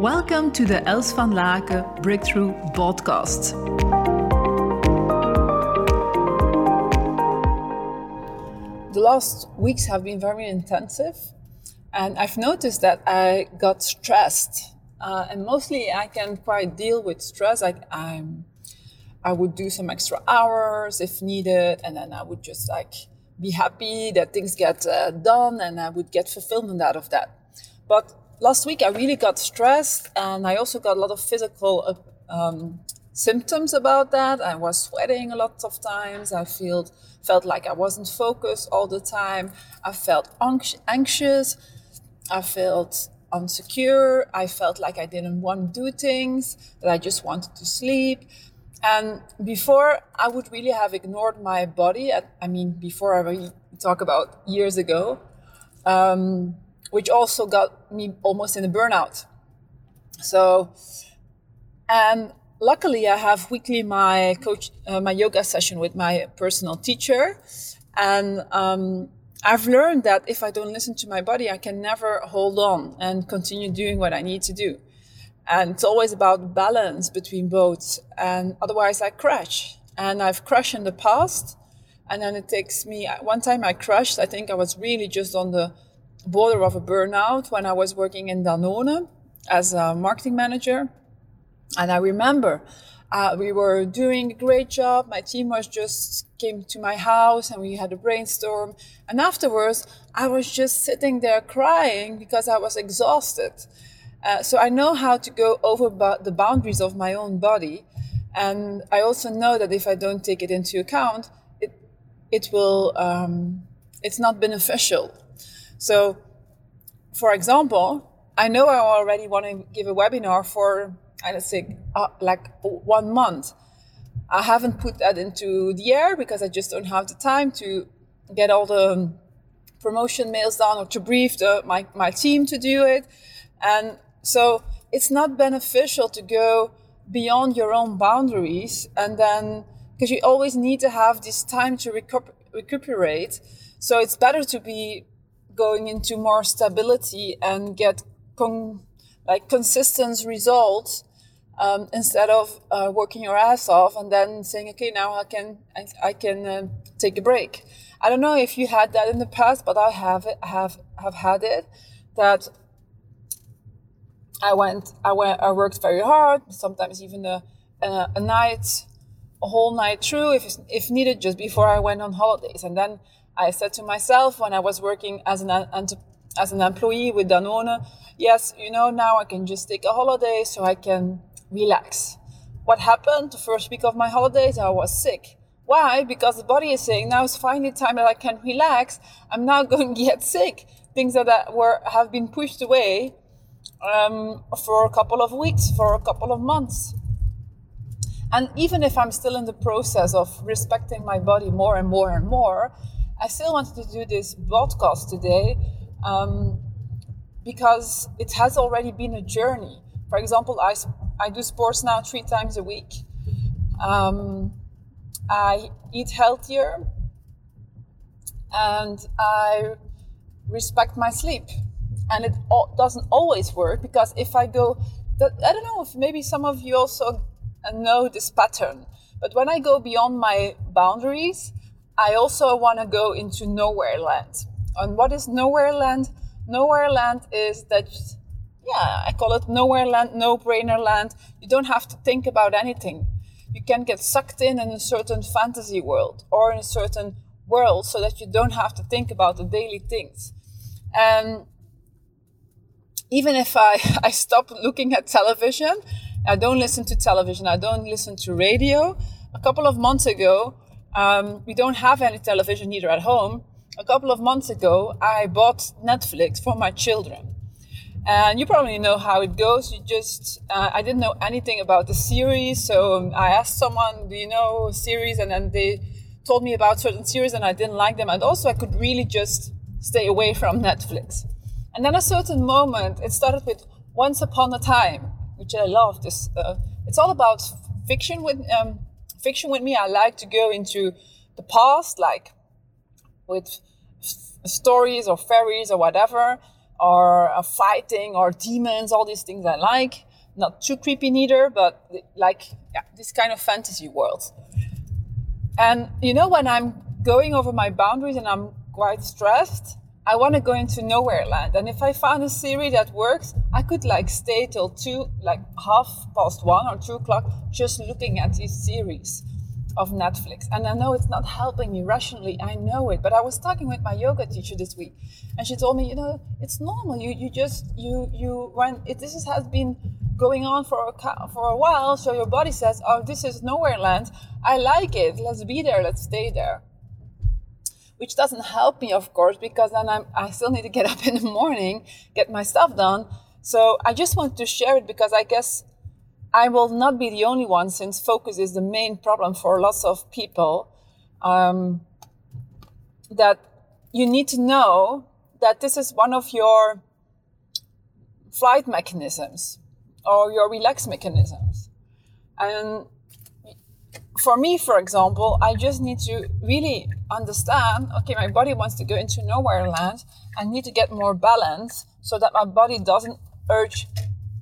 Welcome to the Els van Laken Breakthrough Podcast. The last weeks have been very intensive, and I've noticed that I got stressed. Uh, and mostly, I can quite deal with stress. Like I'm, I would do some extra hours if needed, and then I would just like be happy that things get uh, done, and I would get fulfillment out of that. But last week I really got stressed and I also got a lot of physical um, symptoms about that. I was sweating a lot of times. I felt felt like I wasn't focused all the time. I felt anxious. I felt insecure. I felt like I didn't want to do things, that I just wanted to sleep. And before, I would really have ignored my body. I mean, before I really talk about years ago. Um, which also got me almost in a burnout. So, and luckily I have weekly my coach, uh, my yoga session with my personal teacher. And, um, I've learned that if I don't listen to my body, I can never hold on and continue doing what I need to do. And it's always about balance between both. And otherwise I crash. And I've crashed in the past. And then it takes me, one time I crashed, I think I was really just on the border of a burnout when I was working in Danone as a marketing manager. And I remember uh, we were doing a great job. My team was just came to my house and we had a brainstorm. And afterwards, I was just sitting there crying because I was exhausted. Uh, so I know how to go over the boundaries of my own body. And I also know that if I don't take it into account, it, it will, um, it's not beneficial so, for example, I know I already want to give a webinar for, I let's say, uh, like one month. I haven't put that into the air because I just don't have the time to get all the promotion mails done or to brief the, my, my team to do it. And so it's not beneficial to go beyond your own boundaries and then because you always need to have this time to recup- recuperate. So it's better to be going into more stability and get con- like consistent results um, instead of uh, working your ass off and then saying, okay, now I can I, I can uh, take a break. I don't know if you had that in the past, but I have it, have have had it that I went I went I worked very hard, sometimes even a a, a night, a whole night through if if needed, just before I went on holidays, and then I said to myself when I was working as an as an employee with Danone, yes, you know, now I can just take a holiday so I can relax. What happened the first week of my holidays? I was sick. Why? Because the body is saying now is finally time that I can relax. I'm now going to get sick. Things that were have been pushed away um, for a couple of weeks, for a couple of months. And even if I'm still in the process of respecting my body more and more and more, I still wanted to do this podcast today um, because it has already been a journey. For example, I, I do sports now three times a week. Um, I eat healthier and I respect my sleep. And it doesn't always work because if I go, I don't know if maybe some of you also know this pattern, but when I go beyond my boundaries, I also want to go into nowhere land. And what is nowhere land? Nowhere land is that, yeah, I call it nowhere land, no brainer land. You don't have to think about anything. You can get sucked in in a certain fantasy world or in a certain world so that you don't have to think about the daily things. And even if I, I stop looking at television, I don't listen to television, I don't listen to radio. A couple of months ago, um, we don't have any television either at home. A couple of months ago, I bought Netflix for my children. And you probably know how it goes. You just, uh, I didn't know anything about the series. So I asked someone, do you know series? And then they told me about certain series and I didn't like them. And also I could really just stay away from Netflix. And then a certain moment, it started with Once Upon a Time, which I love. This, uh, it's all about fiction with, um, fiction with me, I like to go into the past, like with stories or fairies or whatever. or uh, fighting or demons, all these things I like. Not too creepy neither, but like yeah, this kind of fantasy world. And you know, when I'm going over my boundaries and I'm quite stressed, I want to go into nowhere land. And if I found a series that works, I could like stay till two, like half past one or two o'clock, just looking at these series of Netflix. And I know it's not helping me rationally. I know it. But I was talking with my yoga teacher this week, and she told me, you know, it's normal. You you just you you when it, this has been going on for a for a while, so your body says, oh, this is nowhere land. I like it. Let's be there. Let's stay there which doesn't help me, of course, because then I'm, I still need to get up in the morning, get my stuff done. So I just want to share it because I guess I will not be the only one since focus is the main problem for lots of people. Um, that you need to know that this is one of your flight mechanisms or your relax mechanisms. And for me, for example, I just need to really understand okay, my body wants to go into nowhere land. I need to get more balance so that my body doesn't urge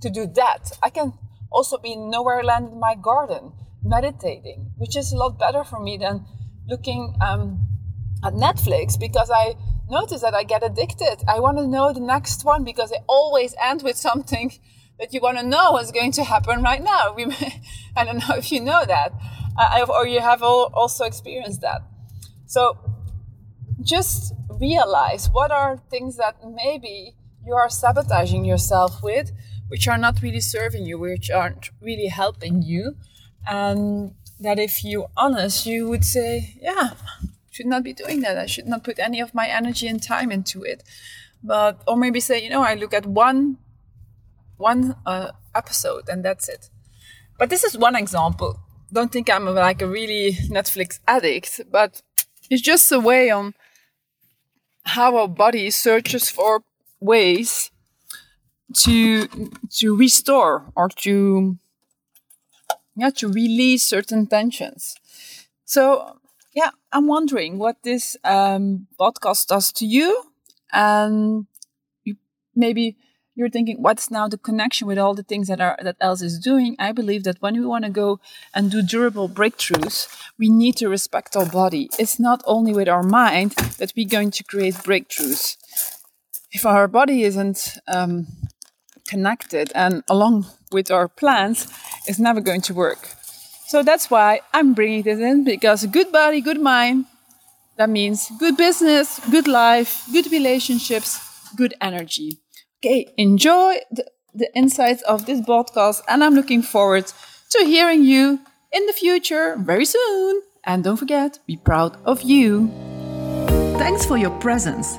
to do that. I can also be nowhere land in my garden, meditating, which is a lot better for me than looking um, at Netflix because I notice that I get addicted. I want to know the next one because they always end with something that you want to know what's going to happen right now. I don't know if you know that uh, or you have also experienced that. So just realize what are things that maybe you are sabotaging yourself with, which are not really serving you, which aren't really helping you. And that if you're honest, you would say, yeah, should not be doing that. I should not put any of my energy and time into it. But, or maybe say, you know, I look at one, one uh, episode and that's it. But this is one example don't think I'm like a really Netflix addict, but it's just a way on how our body searches for ways to to restore or to yeah to release certain tensions. So yeah, I'm wondering what this um, podcast does to you, and you maybe you're thinking, what's now the connection with all the things that are that Els is doing? I believe that when we want to go and do durable breakthroughs, we need to respect our body. It's not only with our mind that we're going to create breakthroughs. If our body isn't um, connected and along with our plans, it's never going to work. So that's why I'm bringing this in because good body, good mind. That means good business, good life, good relationships, good energy. Okay, enjoy the, the insights of this podcast, and I'm looking forward to hearing you in the future very soon. And don't forget, be proud of you. Thanks for your presence.